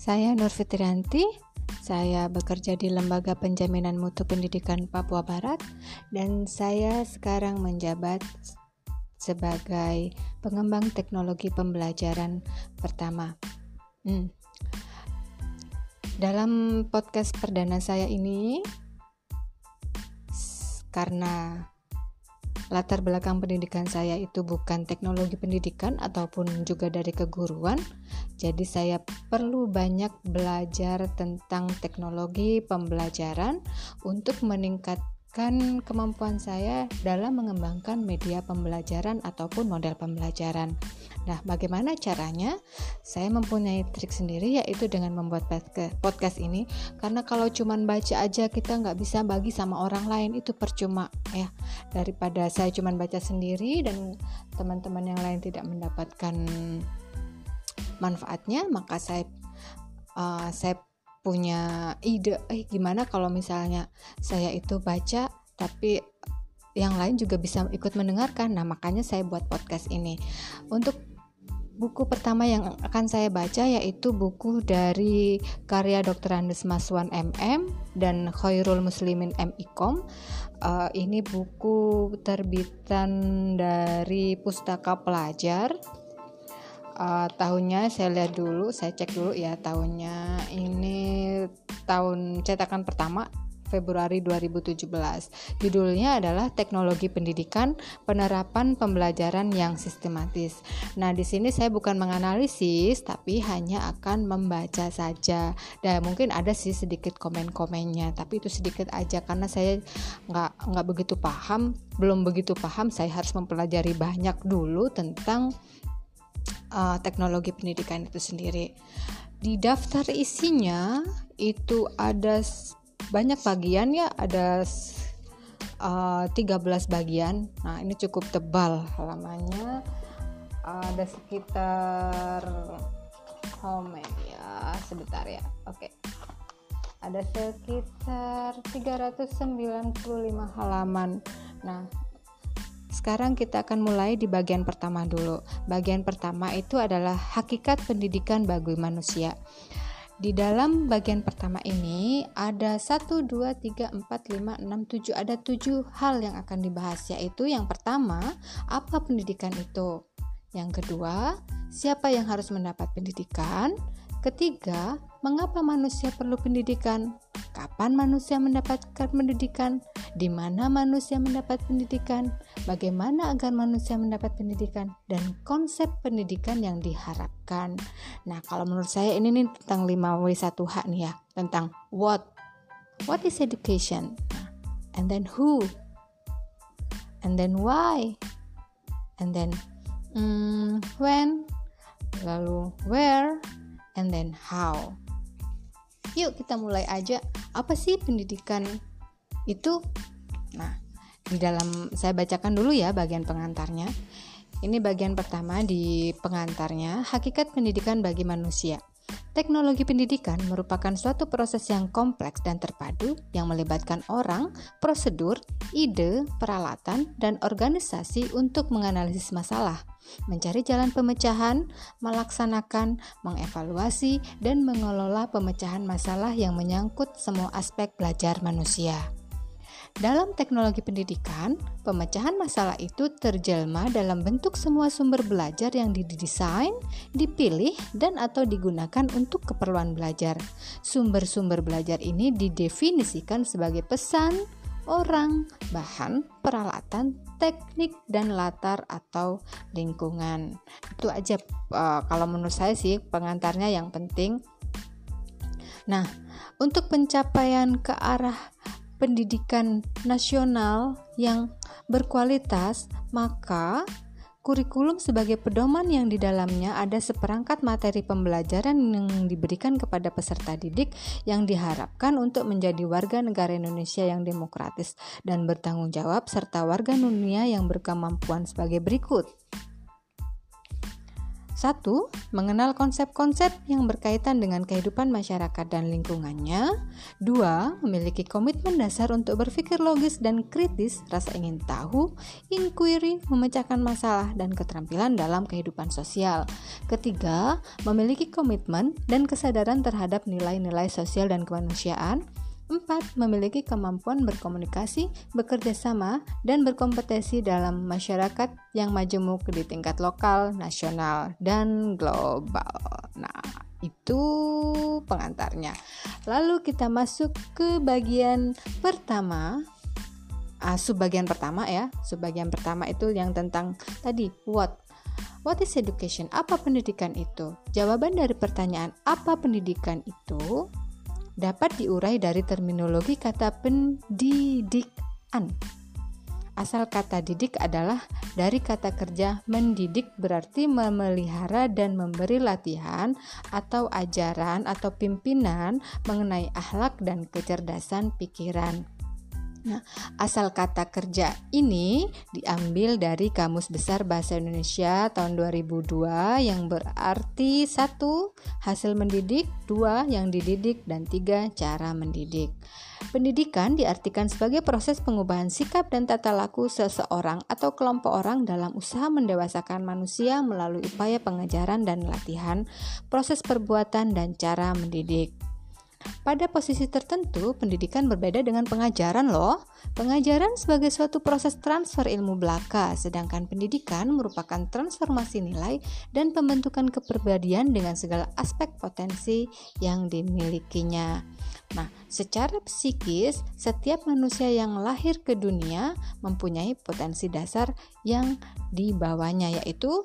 Saya Nur Fitrianti. Saya bekerja di Lembaga Penjaminan Mutu Pendidikan Papua Barat dan saya sekarang menjabat sebagai pengembang teknologi pembelajaran pertama. Hmm. Dalam podcast perdana saya ini karena latar belakang pendidikan saya itu bukan teknologi pendidikan ataupun juga dari keguruan. Jadi saya perlu banyak belajar tentang teknologi pembelajaran untuk meningkat meningkatkan kemampuan saya dalam mengembangkan media pembelajaran ataupun model pembelajaran. Nah, bagaimana caranya? Saya mempunyai trik sendiri yaitu dengan membuat podcast ini karena kalau cuma baca aja kita nggak bisa bagi sama orang lain itu percuma ya. Daripada saya cuma baca sendiri dan teman-teman yang lain tidak mendapatkan manfaatnya, maka saya uh, saya punya ide eh gimana kalau misalnya saya itu baca tapi yang lain juga bisa ikut mendengarkan nah makanya saya buat podcast ini untuk buku pertama yang akan saya baca yaitu buku dari karya Dr. Andes Maswan MM dan Khairul Muslimin MIKOM. Uh, ini buku terbitan dari Pustaka Pelajar uh, tahunnya saya lihat dulu saya cek dulu ya tahunnya ini tahun cetakan pertama Februari 2017. Judulnya adalah Teknologi Pendidikan Penerapan Pembelajaran yang Sistematis. Nah, di sini saya bukan menganalisis tapi hanya akan membaca saja. Dan mungkin ada sih sedikit komen-komennya, tapi itu sedikit aja karena saya nggak nggak begitu paham, belum begitu paham. Saya harus mempelajari banyak dulu tentang uh, teknologi pendidikan itu sendiri. Di daftar isinya itu ada banyak bagian ya, ada uh, 13 bagian. Nah, ini cukup tebal halamannya. Ada sekitar how many ya? Sebentar ya. Oke. Okay. Ada sekitar 395 halaman. Nah, sekarang kita akan mulai di bagian pertama dulu. Bagian pertama itu adalah hakikat pendidikan bagi manusia. Di dalam bagian pertama ini ada 1, 2, 3, 4, 5, 6, 7 Ada 7 hal yang akan dibahas yaitu yang pertama apa pendidikan itu Yang kedua siapa yang harus mendapat pendidikan Ketiga, mengapa manusia perlu pendidikan? Kapan manusia mendapatkan pendidikan? Di mana manusia mendapat pendidikan? Bagaimana agar manusia mendapat pendidikan? Dan konsep pendidikan yang diharapkan. Nah, kalau menurut saya ini nih tentang 5W1H nih ya, tentang what. What is education? And then who? And then why? And then mm, when? Lalu where? and then how. Yuk kita mulai aja. Apa sih pendidikan itu? Nah, di dalam saya bacakan dulu ya bagian pengantarnya. Ini bagian pertama di pengantarnya, hakikat pendidikan bagi manusia. Teknologi pendidikan merupakan suatu proses yang kompleks dan terpadu yang melibatkan orang, prosedur, ide, peralatan, dan organisasi untuk menganalisis masalah, mencari jalan pemecahan, melaksanakan, mengevaluasi, dan mengelola pemecahan masalah yang menyangkut semua aspek belajar manusia. Dalam teknologi pendidikan, pemecahan masalah itu terjelma dalam bentuk semua sumber belajar yang didesain, dipilih, dan atau digunakan untuk keperluan belajar. Sumber-sumber belajar ini didefinisikan sebagai pesan, orang, bahan, peralatan, teknik, dan latar atau lingkungan. Itu aja uh, kalau menurut saya sih pengantarnya yang penting. Nah, untuk pencapaian ke arah pendidikan nasional yang berkualitas, maka kurikulum sebagai pedoman yang di dalamnya ada seperangkat materi pembelajaran yang diberikan kepada peserta didik yang diharapkan untuk menjadi warga negara Indonesia yang demokratis dan bertanggung jawab serta warga dunia yang berkemampuan sebagai berikut. Satu, mengenal konsep-konsep yang berkaitan dengan kehidupan masyarakat dan lingkungannya. Dua, memiliki komitmen dasar untuk berpikir logis dan kritis, rasa ingin tahu, inquiry, memecahkan masalah, dan keterampilan dalam kehidupan sosial. Ketiga, memiliki komitmen dan kesadaran terhadap nilai-nilai sosial dan kemanusiaan. 4. Memiliki kemampuan berkomunikasi, bekerja sama, dan berkompetisi dalam masyarakat yang majemuk di tingkat lokal, nasional, dan global. Nah, itu pengantarnya. Lalu kita masuk ke bagian pertama. Uh, subbagian pertama ya. Subbagian pertama itu yang tentang tadi what What is education? Apa pendidikan itu? Jawaban dari pertanyaan apa pendidikan itu dapat diurai dari terminologi kata pendidikan. Asal kata didik adalah dari kata kerja mendidik berarti memelihara dan memberi latihan atau ajaran atau pimpinan mengenai akhlak dan kecerdasan pikiran. Nah, asal kata kerja ini diambil dari Kamus Besar Bahasa Indonesia tahun 2002 yang berarti satu hasil mendidik, dua yang dididik, dan tiga cara mendidik. Pendidikan diartikan sebagai proses pengubahan sikap dan tata laku seseorang atau kelompok orang dalam usaha mendewasakan manusia melalui upaya pengajaran dan latihan, proses perbuatan, dan cara mendidik. Pada posisi tertentu, pendidikan berbeda dengan pengajaran loh. Pengajaran sebagai suatu proses transfer ilmu belaka, sedangkan pendidikan merupakan transformasi nilai dan pembentukan kepribadian dengan segala aspek potensi yang dimilikinya. Nah, secara psikis, setiap manusia yang lahir ke dunia mempunyai potensi dasar yang dibawanya yaitu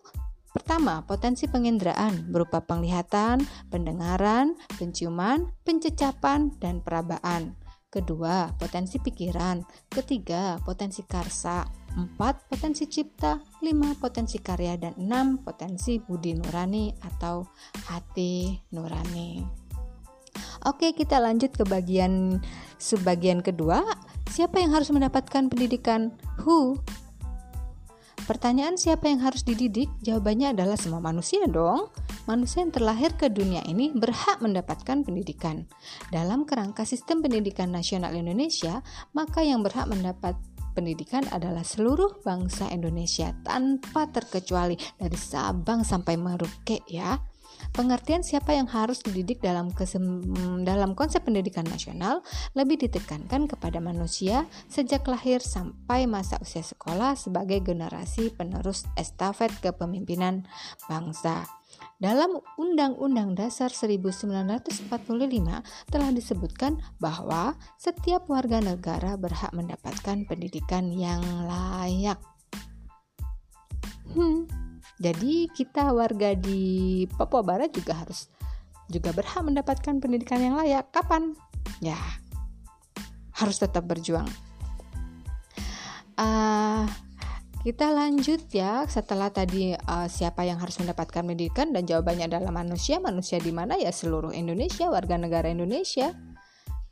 Pertama, potensi penginderaan berupa penglihatan, pendengaran, penciuman, pencecapan, dan perabaan. Kedua, potensi pikiran. Ketiga, potensi karsa. Empat, potensi cipta. Lima, potensi karya. Dan enam, potensi budi nurani atau hati nurani. Oke, kita lanjut ke bagian subbagian kedua. Siapa yang harus mendapatkan pendidikan? Who Pertanyaan siapa yang harus dididik? Jawabannya adalah semua manusia dong. Manusia yang terlahir ke dunia ini berhak mendapatkan pendidikan. Dalam kerangka sistem pendidikan nasional Indonesia, maka yang berhak mendapat pendidikan adalah seluruh bangsa Indonesia tanpa terkecuali dari Sabang sampai Merauke ya. Pengertian siapa yang harus dididik dalam dalam konsep pendidikan nasional lebih ditekankan kepada manusia sejak lahir sampai masa usia sekolah sebagai generasi penerus estafet kepemimpinan bangsa. Dalam Undang-Undang Dasar 1945 telah disebutkan bahwa setiap warga negara berhak mendapatkan pendidikan yang layak. Hmm, jadi kita warga di Papua Barat juga harus juga berhak mendapatkan pendidikan yang layak. Kapan? Ya, harus tetap berjuang. Uh, kita lanjut ya setelah tadi uh, siapa yang harus mendapatkan pendidikan dan jawabannya adalah manusia. Manusia di mana ya seluruh Indonesia, warga negara Indonesia.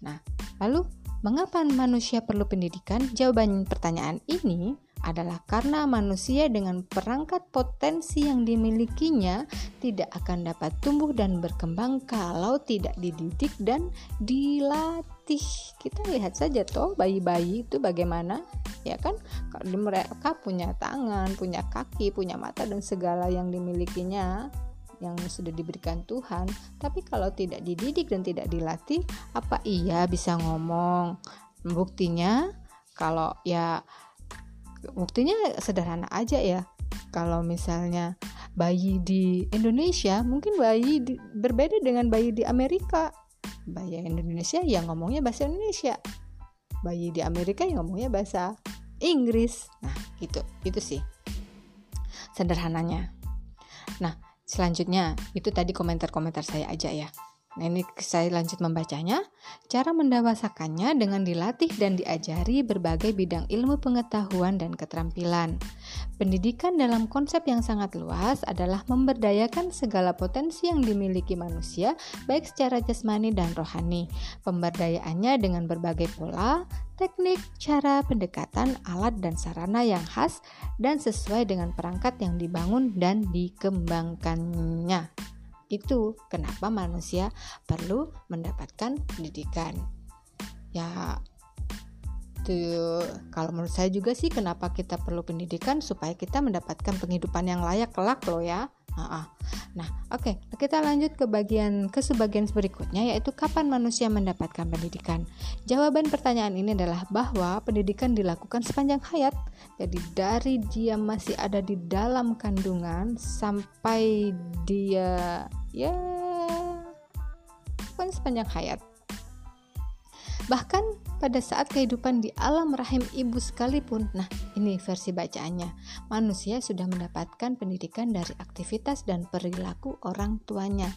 Nah, lalu mengapa manusia perlu pendidikan? Jawaban pertanyaan ini adalah karena manusia dengan perangkat potensi yang dimilikinya tidak akan dapat tumbuh dan berkembang kalau tidak dididik dan dilatih. Kita lihat saja toh bayi-bayi itu bagaimana ya kan kalau mereka punya tangan, punya kaki, punya mata dan segala yang dimilikinya yang sudah diberikan Tuhan, tapi kalau tidak dididik dan tidak dilatih, apa iya bisa ngomong? Buktinya kalau ya buktinya sederhana aja ya. Kalau misalnya bayi di Indonesia mungkin bayi di, berbeda dengan bayi di Amerika. Bayi Indonesia yang ngomongnya bahasa Indonesia. Bayi di Amerika yang ngomongnya bahasa Inggris. Nah gitu. Itu sih sederhananya. Nah selanjutnya itu tadi komentar-komentar saya aja ya Nah, ini saya lanjut membacanya. Cara mendewasakannya dengan dilatih dan diajari berbagai bidang ilmu pengetahuan dan keterampilan. Pendidikan dalam konsep yang sangat luas adalah memberdayakan segala potensi yang dimiliki manusia, baik secara jasmani dan rohani. Pemberdayaannya dengan berbagai pola, teknik, cara pendekatan, alat dan sarana yang khas dan sesuai dengan perangkat yang dibangun dan dikembangkannya. Itu kenapa manusia perlu mendapatkan pendidikan. Ya, itu kalau menurut saya juga sih kenapa kita perlu pendidikan supaya kita mendapatkan penghidupan yang layak kelak loh ya. Nah, oke, okay. kita lanjut ke bagian ke sebagian berikutnya yaitu kapan manusia mendapatkan pendidikan. Jawaban pertanyaan ini adalah bahwa pendidikan dilakukan sepanjang hayat. Jadi dari dia masih ada di dalam kandungan sampai dia ya pokoknya sepanjang hayat. Bahkan pada saat kehidupan di alam rahim ibu sekalipun, nah ini versi bacaannya, manusia sudah mendapatkan pendidikan dari aktivitas dan perilaku orang tuanya.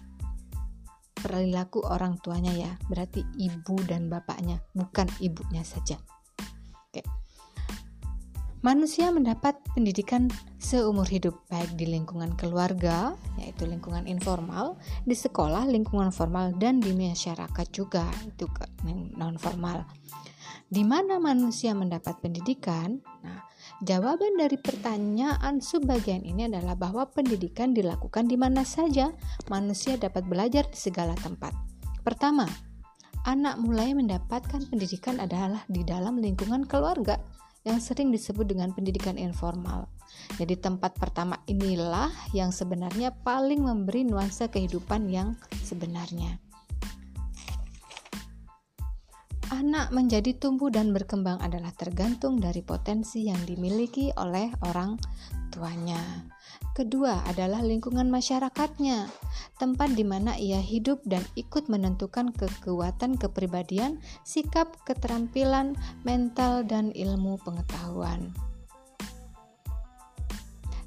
Perilaku orang tuanya ya, berarti ibu dan bapaknya, bukan ibunya saja. Oke. Manusia mendapat pendidikan seumur hidup baik di lingkungan keluarga, yaitu lingkungan informal, di sekolah, lingkungan formal dan di masyarakat juga, itu non formal. Di mana manusia mendapat pendidikan? Nah, jawaban dari pertanyaan sebagian ini adalah bahwa pendidikan dilakukan di mana saja manusia dapat belajar di segala tempat. Pertama, anak mulai mendapatkan pendidikan adalah di dalam lingkungan keluarga yang sering disebut dengan pendidikan informal. Jadi tempat pertama inilah yang sebenarnya paling memberi nuansa kehidupan yang sebenarnya. Anak menjadi tumbuh dan berkembang adalah tergantung dari potensi yang dimiliki oleh orang tuanya. Kedua adalah lingkungan masyarakatnya, tempat di mana ia hidup dan ikut menentukan kekuatan kepribadian, sikap, keterampilan, mental, dan ilmu pengetahuan.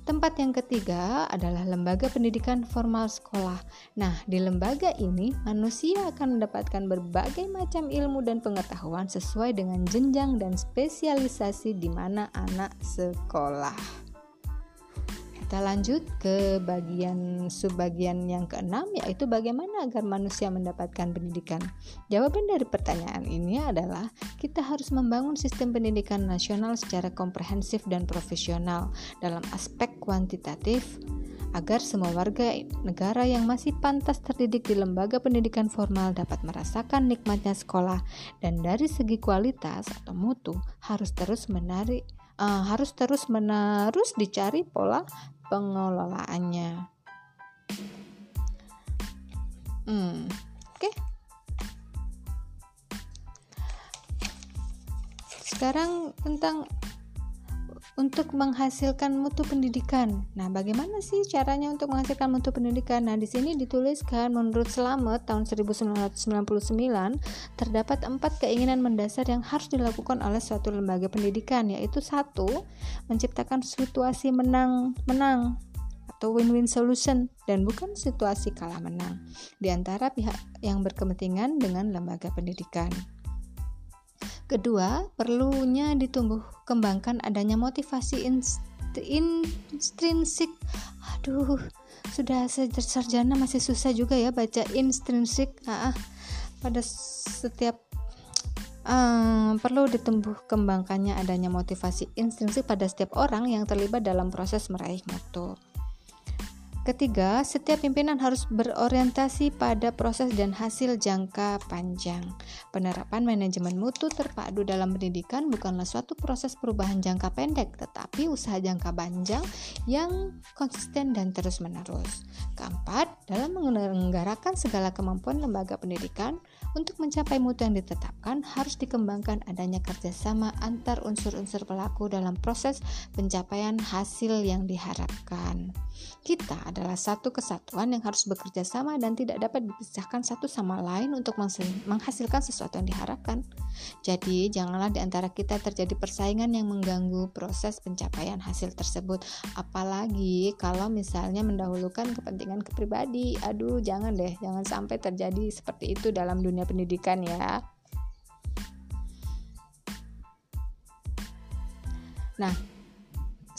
Tempat yang ketiga adalah lembaga pendidikan formal sekolah. Nah, di lembaga ini manusia akan mendapatkan berbagai macam ilmu dan pengetahuan sesuai dengan jenjang dan spesialisasi di mana anak sekolah. Kita lanjut ke bagian subbagian yang keenam yaitu bagaimana agar manusia mendapatkan pendidikan. Jawaban dari pertanyaan ini adalah kita harus membangun sistem pendidikan nasional secara komprehensif dan profesional dalam aspek kuantitatif agar semua warga negara yang masih pantas terdidik di lembaga pendidikan formal dapat merasakan nikmatnya sekolah dan dari segi kualitas atau mutu harus terus menarik uh, harus terus menerus dicari pola pengelolaannya. Hmm, oke. Okay. Sekarang tentang untuk menghasilkan mutu pendidikan. Nah, bagaimana sih caranya untuk menghasilkan mutu pendidikan? Nah, di sini dituliskan menurut Selamat tahun 1999 terdapat empat keinginan mendasar yang harus dilakukan oleh suatu lembaga pendidikan, yaitu satu, menciptakan situasi menang-menang atau win-win solution dan bukan situasi kalah menang di antara pihak yang berkepentingan dengan lembaga pendidikan. Kedua, perlunya ditumbuh kembangkan adanya motivasi intrinsik. Aduh, sudah sarjana masih susah juga ya baca intrinsik. Ah, pada setiap um, perlu ditumbuh kembangkannya adanya motivasi intrinsik pada setiap orang yang terlibat dalam proses meraih mutu. Ketiga, setiap pimpinan harus berorientasi pada proses dan hasil jangka panjang. Penerapan manajemen mutu terpadu dalam pendidikan bukanlah suatu proses perubahan jangka pendek, tetapi usaha jangka panjang yang konsisten dan terus-menerus. Keempat, dalam menyelenggarakan segala kemampuan lembaga pendidikan, Untuk mencapai mutu yang ditetapkan, harus dikembangkan adanya kerjasama antar unsur-unsur pelaku dalam proses pencapaian hasil yang diharapkan. Kita adalah satu kesatuan yang harus bekerja sama dan tidak dapat dipisahkan satu sama lain untuk menghasilkan sesuatu yang diharapkan. Jadi, janganlah di antara kita terjadi persaingan yang mengganggu proses pencapaian hasil tersebut, apalagi kalau misalnya mendahulukan kepentingan kepribadi. Aduh, jangan deh, jangan sampai terjadi seperti itu dalam dunia pendidikan ya. Nah,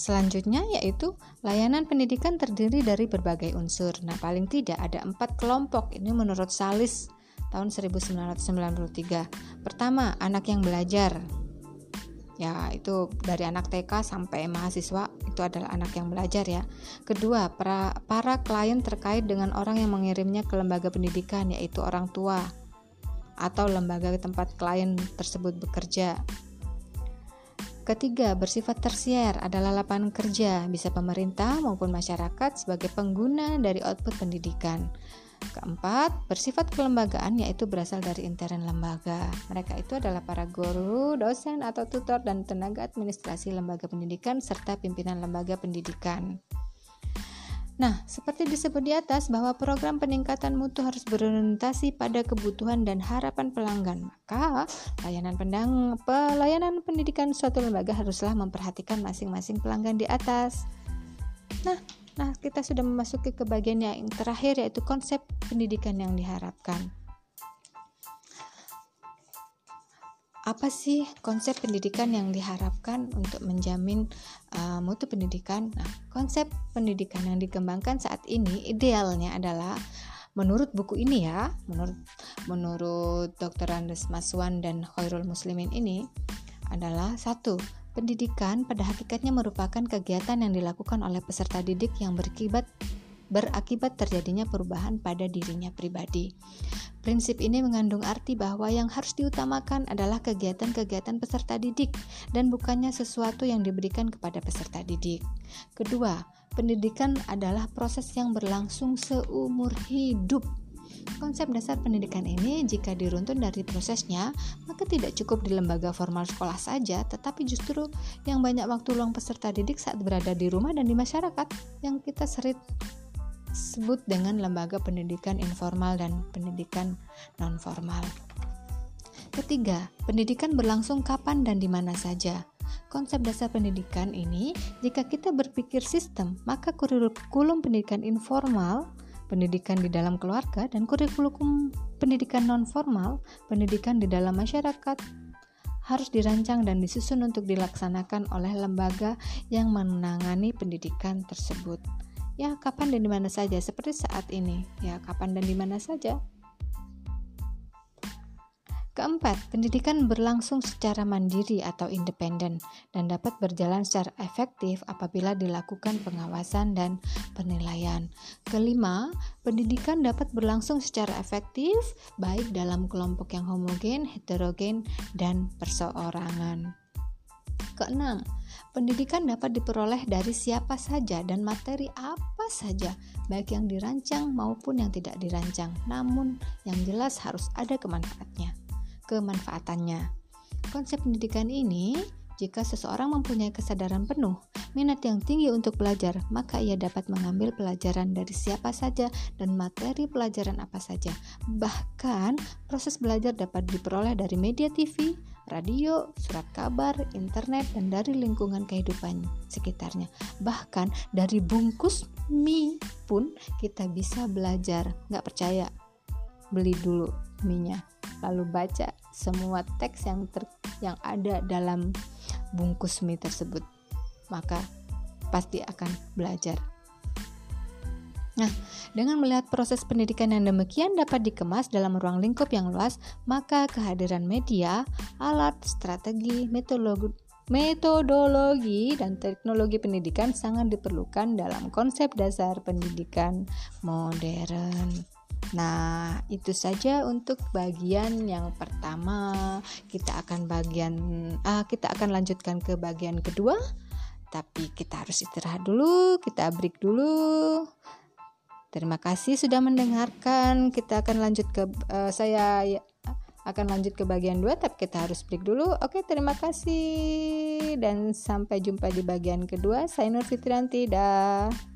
Selanjutnya yaitu layanan pendidikan terdiri dari berbagai unsur. Nah, paling tidak ada empat kelompok. Ini menurut Salis tahun 1993. Pertama, anak yang belajar. Ya, itu dari anak TK sampai mahasiswa itu adalah anak yang belajar ya. Kedua, para, para klien terkait dengan orang yang mengirimnya ke lembaga pendidikan yaitu orang tua atau lembaga tempat klien tersebut bekerja. Ketiga, bersifat tersier adalah lapangan kerja, bisa pemerintah maupun masyarakat sebagai pengguna dari output pendidikan. Keempat, bersifat kelembagaan yaitu berasal dari intern lembaga. Mereka itu adalah para guru, dosen atau tutor dan tenaga administrasi lembaga pendidikan serta pimpinan lembaga pendidikan. Nah, seperti disebut di atas bahwa program peningkatan mutu harus berorientasi pada kebutuhan dan harapan pelanggan. Maka, layanan pendang, pelayanan pendidikan suatu lembaga haruslah memperhatikan masing-masing pelanggan di atas. Nah, nah kita sudah memasuki ke bagian yang terakhir yaitu konsep pendidikan yang diharapkan. Apa sih konsep pendidikan yang diharapkan untuk menjamin uh, mutu pendidikan? Nah, konsep pendidikan yang dikembangkan saat ini idealnya adalah menurut buku ini ya, menurut menurut Dr. Andes Maswan dan Khairul Muslimin ini adalah satu Pendidikan pada hakikatnya merupakan kegiatan yang dilakukan oleh peserta didik yang berakibat berakibat terjadinya perubahan pada dirinya pribadi. Prinsip ini mengandung arti bahwa yang harus diutamakan adalah kegiatan-kegiatan peserta didik dan bukannya sesuatu yang diberikan kepada peserta didik. Kedua, pendidikan adalah proses yang berlangsung seumur hidup. Konsep dasar pendidikan ini jika diruntun dari prosesnya, maka tidak cukup di lembaga formal sekolah saja, tetapi justru yang banyak waktu luang peserta didik saat berada di rumah dan di masyarakat yang kita sering sebut dengan lembaga pendidikan informal dan pendidikan non-formal. Ketiga, pendidikan berlangsung kapan dan di mana saja. Konsep dasar pendidikan ini, jika kita berpikir sistem, maka kurikulum pendidikan informal, pendidikan di dalam keluarga, dan kurikulum pendidikan non-formal, pendidikan di dalam masyarakat, harus dirancang dan disusun untuk dilaksanakan oleh lembaga yang menangani pendidikan tersebut ya kapan dan di mana saja seperti saat ini ya kapan dan di mana saja Keempat, pendidikan berlangsung secara mandiri atau independen dan dapat berjalan secara efektif apabila dilakukan pengawasan dan penilaian. Kelima, pendidikan dapat berlangsung secara efektif baik dalam kelompok yang homogen, heterogen, dan perseorangan. Keenam, Pendidikan dapat diperoleh dari siapa saja dan materi apa saja, baik yang dirancang maupun yang tidak dirancang. Namun, yang jelas harus ada kemanfaatnya. Kemanfaatannya. Konsep pendidikan ini jika seseorang mempunyai kesadaran penuh, minat yang tinggi untuk belajar, maka ia dapat mengambil pelajaran dari siapa saja dan materi pelajaran apa saja. Bahkan, proses belajar dapat diperoleh dari media TV, radio, surat kabar, internet, dan dari lingkungan kehidupan sekitarnya. Bahkan dari bungkus mie pun kita bisa belajar. Nggak percaya? Beli dulu mie-nya, lalu baca semua teks yang ter, yang ada dalam bungkus mie tersebut. Maka pasti akan belajar. Nah, dengan melihat proses pendidikan yang demikian dapat dikemas dalam ruang lingkup yang luas, maka kehadiran media, alat, strategi, metodologi, metodologi dan teknologi pendidikan sangat diperlukan dalam konsep dasar pendidikan modern. Nah, itu saja untuk bagian yang pertama. Kita akan bagian uh, kita akan lanjutkan ke bagian kedua. Tapi kita harus istirahat dulu, kita break dulu. Terima kasih sudah mendengarkan. Kita akan lanjut ke uh, saya akan lanjut ke bagian 2 tapi kita harus break dulu. Oke, terima kasih dan sampai jumpa di bagian kedua. Saya Nur Fitrianti. Dah.